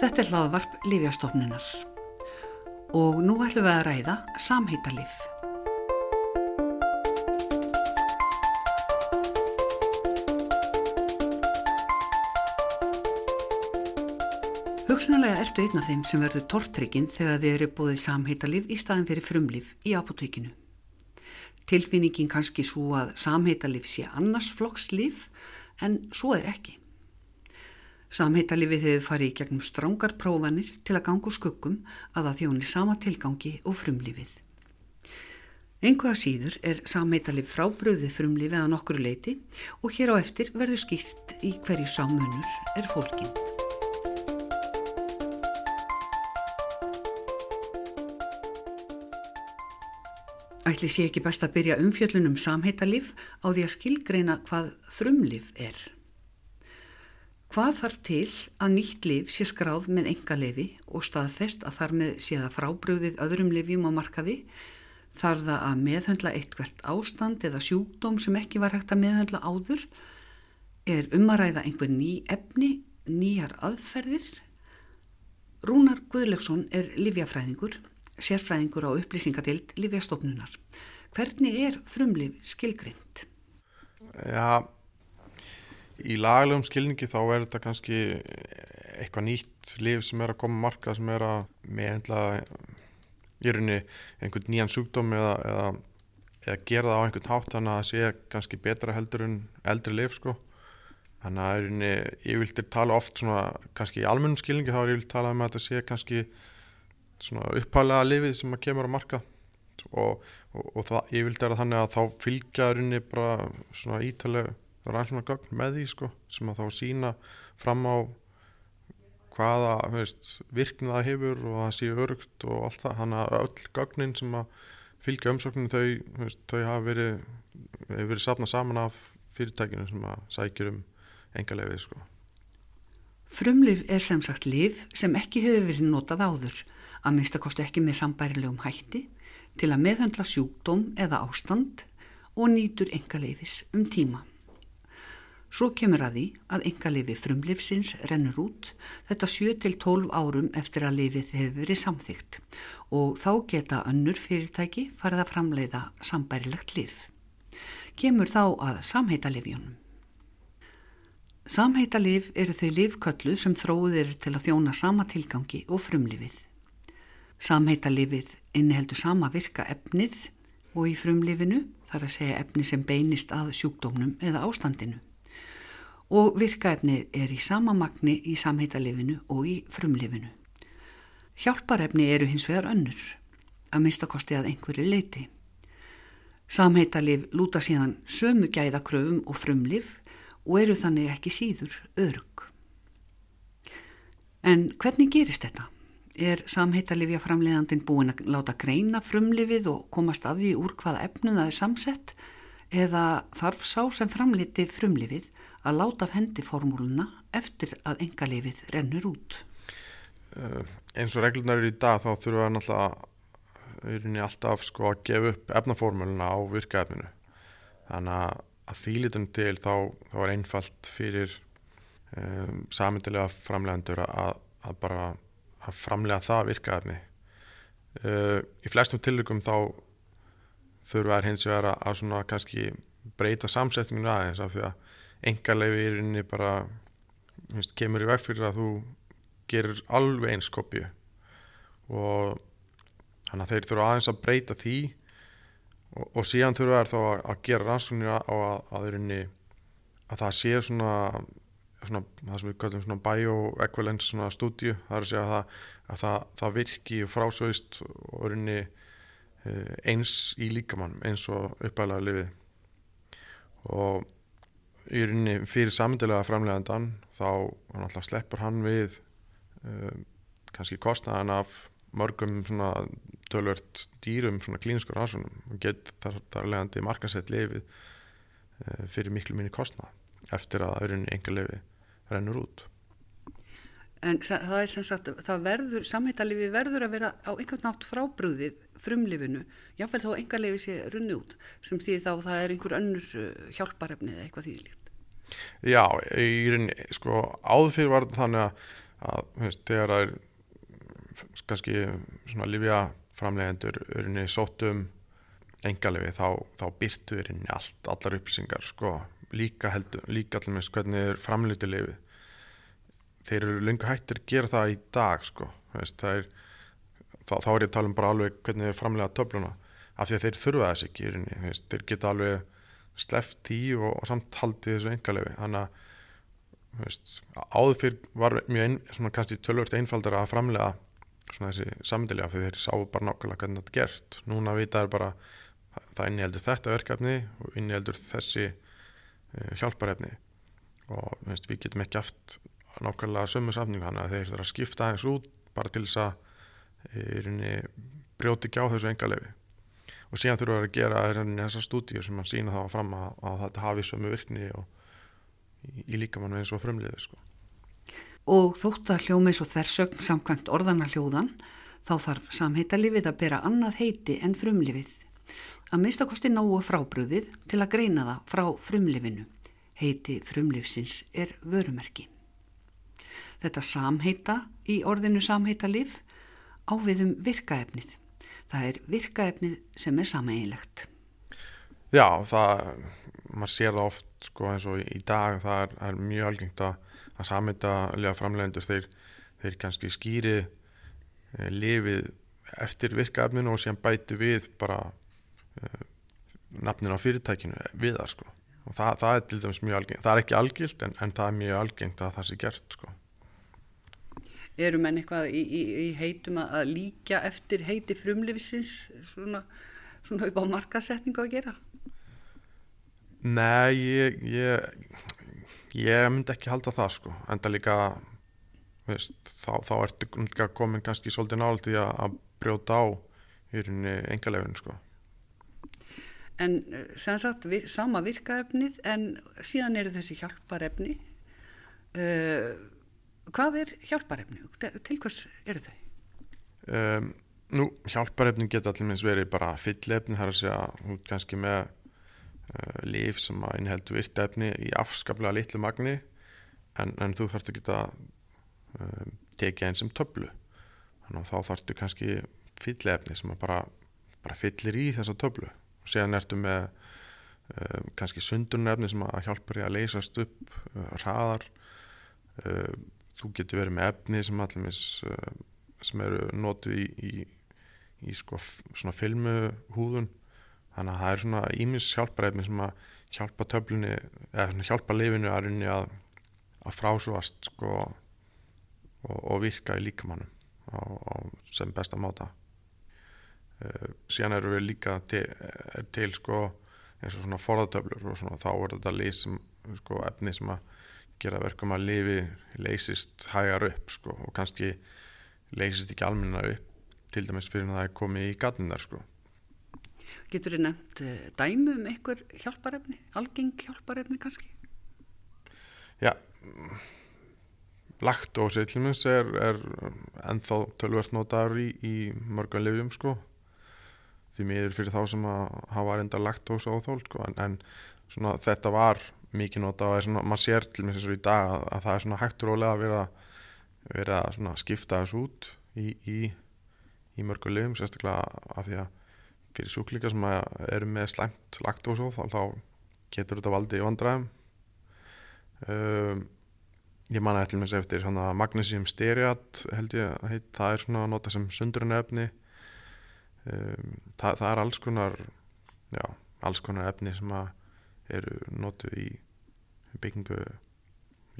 Þetta er hlaðvarp Lífjastofnunar og nú ætlum við að ræða samheitalif. Hugsanlega ertu einn af þeim sem verður tortrygginn þegar þið eru búið samheitalif í staðin fyrir frumlif í apotekinu. Tilfinningin kannski svo að samheitalif sé annars flokks líf en svo er ekki. Samheitalifið hefur farið í gegnum strángar prófanir til að ganga úr skuggum að það þjóni sama tilgangi og frumlifið. Einhvað síður er samheitalif frábröðið frumlifið að nokkuru leiti og hér á eftir verður skýrt í hverju sámunur er fólkinn. Ætli sé ekki best að byrja umfjöllunum samheitalif á því að skilgreina hvað frumlif er. Hvað þarf til að nýtt liv sé skráð með enga lifi og staðfest að þar með sé það frábröðið öðrum livjum á markaði? Þarf það að meðhöndla eitthvert ástand eða sjúkdóm sem ekki var hægt að meðhöndla áður? Er umaræða einhver ný efni, nýjar aðferðir? Rúnar Guðlöksson er livjafræðingur, sérfræðingur á upplýsingadild livjastofnunar. Hvernig er frumliv skilgrind? Já, í laglegum skilningi þá er þetta kannski eitthvað nýtt liv sem er að koma marka sem er að meðhendla í rauninni einhvern nýjan sjúkdóm eða, eða, eða gera það á einhvern hátt þannig að það sé kannski betra heldur en eldri liv sko. Þannig að rauninni, ég vilti tala oft svona kannski í almennum skilningi þá er ég vilti tala um að þetta sé kannski svona upphælega lifið sem að kemur að marka og, og, og það, ég vilti að þannig að þá fylgja rauninni bara svona ítalega rannsónagögn með því sko, sem að þá sína fram á hvaða veist, virknið það hefur og það séu örugt og allt það þannig að öll gögnin sem að fylgja umsókninu þau, veist, þau hafa verið, verið sapnað saman af fyrirtækinu sem að sækjur um engalefið sko. Frumlif er sem sagt liv sem ekki hefur verið notað áður að minnstakosti ekki með sambærilegum hætti til að meðhandla sjúkdóm eða ástand og nýtur engalefis um tíma. Svo kemur að því að enga lifi frumlifsins rennur út þetta 7-12 árum eftir að lifið hefur verið samþygt og þá geta önnur fyrirtæki farið að framleiða sambærilegt lif. Kemur þá að samheita lifjónum. Samheita lif eru þau lifköllu sem þróið eru til að þjóna sama tilgangi og frumlifið. Samheita lifið inniheldur sama virka efnið og í frumlifinu þar að segja efni sem beinist að sjúkdómnum eða ástandinu og virkaefni er í sama magni í samheitalifinu og í frumlifinu. Hjálparefni eru hins vegar önnur, að minnstakosti að einhverju leiti. Samheitalif lúta síðan sömu gæðakröfum og frumlif og eru þannig ekki síður örug. En hvernig gerist þetta? Er samheitalifja framleiðandin búin að láta greina frumlifið og komast að því úr hvaða efnu það er samsett eða þarf sá sem framliti frumlifið að láta af hendi formúluna eftir að engalefið rennur út. Uh, eins og reglunar eru í dag þá þurfum við náttúrulega alltaf sko, að gefa upp efnaformúluna á virkaefninu. Þannig að þýlitun til þá, þá er einfalt fyrir um, samindilega framlegandur að, að bara að framlega það virkaefni. Uh, í flestum tilökum þá þurfum við hins vegar að, að svona kannski breyta samsetninguna aðeins af því að engarleifi í rauninni bara veist, kemur í veg fyrir að þú gerir alveg eins kopju og þannig að þeir þurfa aðeins að breyta því og, og síðan þurfa þær þá að, að gera rannsóknir á að, að, að það sé svona, svona það sem við kallum svona bioequivalence stúdíu, það er að segja að, að það, það virki frásögist og rauninni eh, eins í líkamann eins og uppæðlega lifið og í rauninni fyrir samandilega framlegandan þá sleppur hann við um, kannski kostnaðan af mörgum svona tölvört dýrum svona klíniskur rannsónum og gett þar, þar legandi markasett lefið uh, fyrir miklu minni kostnað eftir að rauninni enga lefi rennur út En það er sem sagt, það verður, samhættalifi verður að vera á einhvern nátt frábrúðið frumlifinu, jáfnveil þá enga lefi sé runni út, sem því þá það er einhver önnur uh, hjálparefni eða eitthvað því líkt. Já, í rauninni, sko, áður fyrir var þannig að, að veist, þegar það er kannski svona livja framlegendur örinni sótum engalefi þá, þá byrtu örinni allt, allar upplýsingar sko, líka heldur, líka allir með hvernig er framleitulefi þeir eru lengur hættir að gera það í dag sko, veist, er, þá, þá er ég að tala um bara alveg hvernig þeir framlega töfluna af því að þeir þurfa þess ekki örinni, veist, þeir geta alveg sleft í og, og samt haldið þessu engalefi þannig að veist, áður fyrr var mjög ein, svona kannski tölvört einfaldar að framlega svona þessi samtilega fyrir þeir sáu bara nákvæmlega hvernig þetta er gert. Núna vita er bara það inni heldur þetta verkefni og inni heldur þessi uh, hjálparefni. Og veist, við getum ekki aft nákvæmlega sömu samningu þannig að þeir þurfa að skipta aðeins út bara til þess að brjóti ekki á þessu engalefi og síðan þurfa að gera þessar stúdíu sem að sína það fram að, að þetta hafi sömu virkni og í, í líkamann eins og frumliði sko. Og þótt að hljómi svo þversögn samkvæmt orðana hljóðan þá þarf samheitalífið að bera annað heiti en frumlifið. Að minnstakosti nógu frábröðið til að greina það frá frumlifinu. Heiti frumlifsins er vörumerki. Þetta samheita í orðinu samheitalíf áviðum virkaefnið. Það er virkaefnið sem er sameinlegt. Já, það, maður sér það oft sko eins og í dag það er, er mjög algengt að, að samita lega framlegendur þeir, þeir kannski skýri e, lifið eftir virkaefninu og síðan bæti við bara e, nafnin á fyrirtækinu við það sko og það, það er til dæmis mjög algengt, það er ekki algilt en, en það er mjög algengt að það sé gert sko Eru menn eitthvað í, í, í heitum að líka eftir heiti frumlifisins svona, svona upp á markasetningu að gera? Nei, ég, ég, ég myndi ekki halda það sko, enda líka veist, þá, þá ertu komin kannski svolítið nált í að brjóta á í rauninni engalefinu sko. En eh, sem sagt, vir, sama virkaefnið en síðan eru þessi hjálparefni. Uh, hvað er hjálparefni? Til hvers eru þau? Um, nú, hjálparefni geta allir minnst verið bara fyllefni þar að segja, hún kannski með uh, líf sem að innheldu virtefni í afskaplega litlu magni en, en þú þarfst að geta uh, tekið einn sem töflu þannig að þá þarfstu kannski fyllefni sem að bara, bara fyllir í þessa töflu og séðan ertu með uh, kannski sundunefni sem að hjálpar í að leysast upp hraðar þú getur verið með efni sem allir sem eru nótu í, í, í sko, svona filmuhúðun. Þannig að það er svona ímis hjálparæfni sem að hjálpa töflunni eða hjálpa lifinu að, að, að frásúast sko, og, og virka í líkamannum sem besta máta. Uh, síðan eru við líka til, til sko, eins og svona forðatöflur og svona, þá er þetta lísum sko, efni sem að gera verkum að lifi leysist hægar upp sko, og kannski leysist ekki almenna upp til dæmis fyrir að það er komið í gatnindar sko Getur þið nefnt eh, dæmu um einhver hjálparefni, algeng hjálparefni kannski? Já, laktósi til minns er, er ennþá tölvert notaður í, í mörgum lifjum sko því miður fyrir þá sem að hafa enda laktósa óþól sko en, en svona, þetta var mikið notað og svona, maður sér til minns eins og í dag að, að það er svona hægt rólega að vera, vera að skipta þessu út í, í, í mörgum lifjum sérstaklega af því að fyrir sjúklíka sem eru með slæmt laktósóð þá getur þetta valdið í vandræðum. Um, ég manna eftir með eftir magnesium steariat held ég að heit, það er svona að nota sem sundurinn efni um, það, það er alls konar já, alls konar efni sem eru notu í byggingu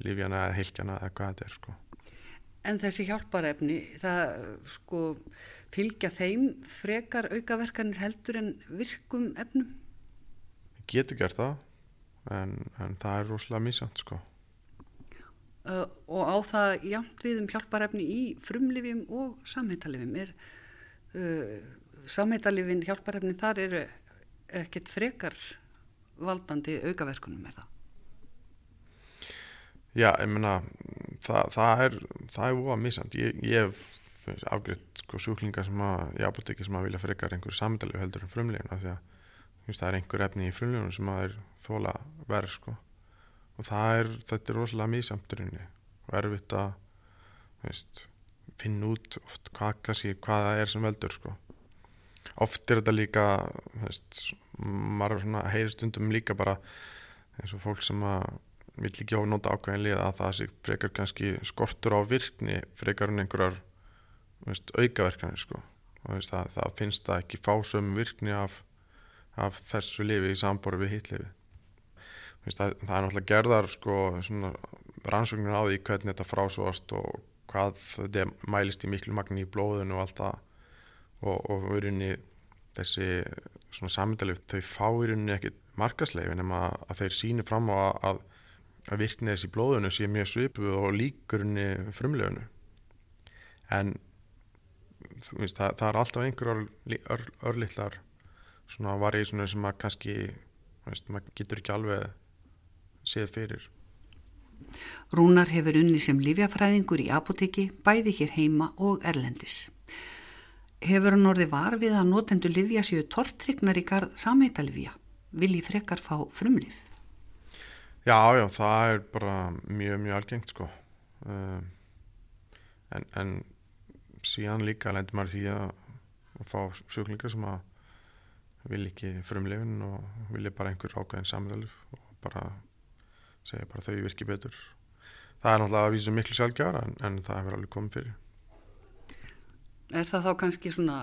lífjana eða heilkjana eða hvað þetta er sko En þessi hjálparefni, það sko fylgja þeim frekar aukaverkanir heldur en virkum efnum? Getur gert það, en, en það er rosalega mísant sko. Uh, og á það jæmt við um hjálparefni í frumlifjum og samhættalifjum. Er uh, samhættalifin, hjálparefni, þar eru ekkert frekar valdandi aukaverkunum er það? Já, ég menna það, það er það er óa misand ég, ég hef afgriðt sko sjúklingar sem að í apotekki sem að vilja frekar einhverju samtalið heldur en frumlegin af því að það er einhver efni í frumleginum sem að er þóla verð sko og það er, þetta er rosalega mísamturinni og erfitt að veist, finna út oft hvað, hvað það er sem veldur sko. Oft er þetta líka veist, maður heyri stundum líka bara eins og fólk sem að vill ekki ofnóta ákveðin lið að það sé frekar kannski skortur á virkni frekar en einhverjar veist, aukaverkanir sko. og veist, það, það finnst það ekki fásum virkni af, af þessu lifi í sambóri við hitlifi það, það er náttúrulega gerðar sko, rannsóknir á því hvernig þetta frásóast og hvað þetta mælist í miklu magni í blóðun og allt það og, og verðinni þessi svona samindalif þau fá í rauninni ekkit markasleif en að þeir síni fram á að, að virkni þessi blóðunu sé mjög svipu og líkurunni frumlegunu en veist, það, það er alltaf einhver ör, ör, örlittlar svona vargi sem að kannski veist, maður getur ekki alveg séð fyrir Rúnar hefur unni sem livjafræðingur í apoteki, bæði hér heima og erlendis. Hefur hann orðið var við að notendu livja séu tortryknar í garð samheitalivja? Vil ég frekar fá frumlif? Já, já, það er bara mjög, mjög algengt sko. Um, en, en síðan líka lendur maður því að, fá sjúklingar sem að vil ekki frumlifin og vilja bara einhver ákveðin samheitalif og bara segja bara þau virki betur það er náttúrulega að vísa miklu sjálfgjara en, en það hefur alveg komið fyrir Er það þá kannski svona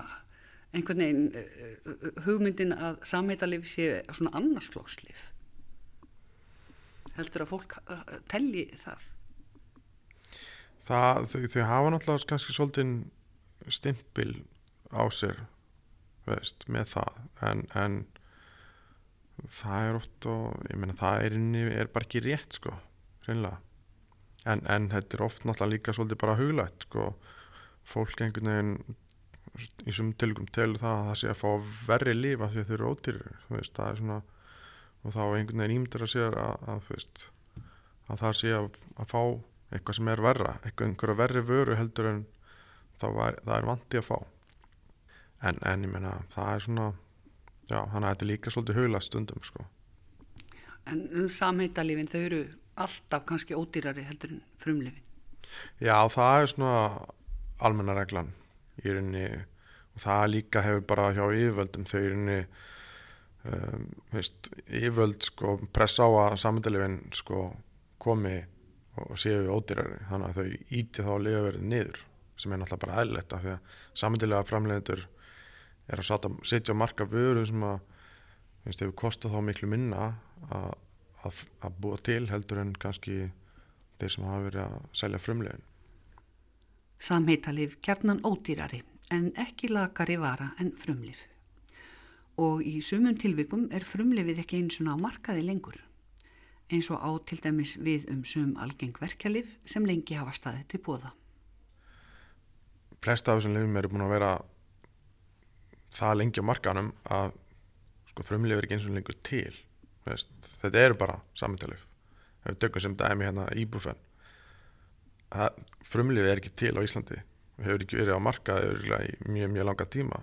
einhvern veginn uh, hugmyndin að samheitalif sé svona annarsflókslif heldur að fólk uh, telli það? Það, þau, þau hafa náttúrulega kannski svolítið stimpil á sér veist, með það. En, en það er oft og ég meina það er, inni, er bara ekki rétt sko reynlega en, en þetta er oft náttúrulega líka svolítið bara huglætt sko fólk einhvern veginn í svum tilgum telur það að það sé að fá verri lífa því að þau eru veist, það er svona og þá einhvern veginn ímyndir að sé að, að, veist, að það sé að, að fá eitthvað sem er verra eitthvað einhverja verri vöru heldur en var, það er vandi að fá en, en ég meina það er svona Já, þannig að þetta er líka svolítið haula stundum sko. En um samheitalífin þau eru alltaf kannski ódýrari heldur en frumlifin? Já, það er svona almenna reglan í rauninni og það líka hefur bara hjá yfirvöldum þau í rauninni um, veist, yfirvöld sko pressa á að samheitalífin sko komi og séu ódýrari þannig að þau íti þá verið niður sem er náttúrulega bara aðlægt af því að samheitalífa framleiðendur er að sata, setja marga vöru sem að finnst hefur kostið þá miklu minna að, að, að búa til heldur en kannski þeir sem hafa verið að selja frumlegin. Samheitalif kjarnan ódýrari en ekki lakari vara en frumlif. Og í sumum tilvikum er frumlifið ekki eins og ná markaði lengur eins og á til dæmis við um sum algeng verkjalif sem lengi hafa staðið til bóða. Flesta af þessum lifum eru búin að vera það lengi á markanum að sko, frumlif er ekki eins og lengur til þetta eru bara samtalið ef við tökum sem dæmi hérna íbúfen frumlifið er ekki til á Íslandi. Við hefur ekki verið á markaði í mjög mjög langa tíma.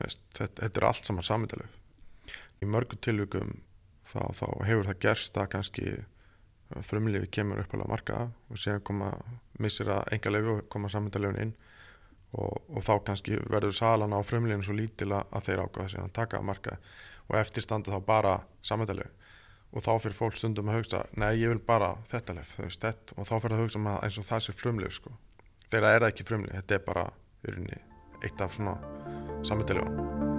Veist, þetta, þetta er allt saman samtalið í mörgum tilvíkum þá, þá hefur það gerst að kannski frumlifið kemur upp á markaða og séðan koma missir að enga lefi og koma samtalið inn. Og, og þá kannski verður salan á frumleginu svo lítil að þeir ákvæða síðan að taka að marka og eftir standa þá bara samhættalegu og þá fyrir fólk stundum að hugsa nei ég vil bara þetta lef og þá fyrir að hugsa eins og það sé frumleg sko. þeirra er það ekki frumleg þetta er bara eitt af svona samhættalegu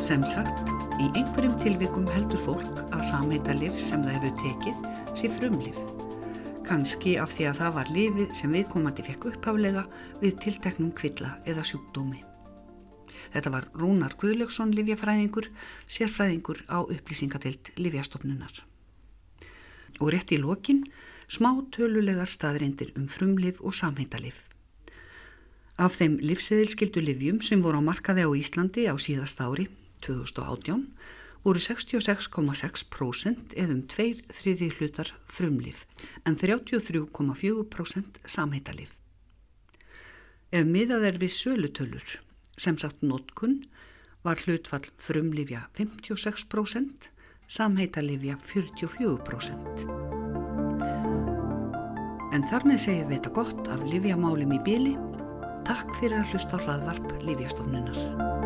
Sem sagt, í einhverjum tilvikum heldur fólk að samheita liv sem það hefur tekið sé frumliv. Kanski af því að það var lifið sem viðkomandi fekk upphaflega við tilteknum kvilla eða sjúkdómi. Þetta var Rúnar Guðlöksson livjafræðingur, sérfræðingur á upplýsingatilt livjastofnunar. Og rétt í lokin smá tölulegar staðrindir um frumliv og samheitalif. Af þeim livseðilskildu livjum sem voru á markaði á Íslandi á síðast ári 2018 voru 66,6% eða um tveir þriði hlutar frumlif en 33,4% samheitalif. Ef miðað er við sölutölur sem sagt nótkunn, var hlutfall frumlifja 56%, samheitalifja 44%. En þar með segjum við þetta gott af livjamálum í bíli. Takk fyrir að hlusta á hlaðvarp Livjastofnunar.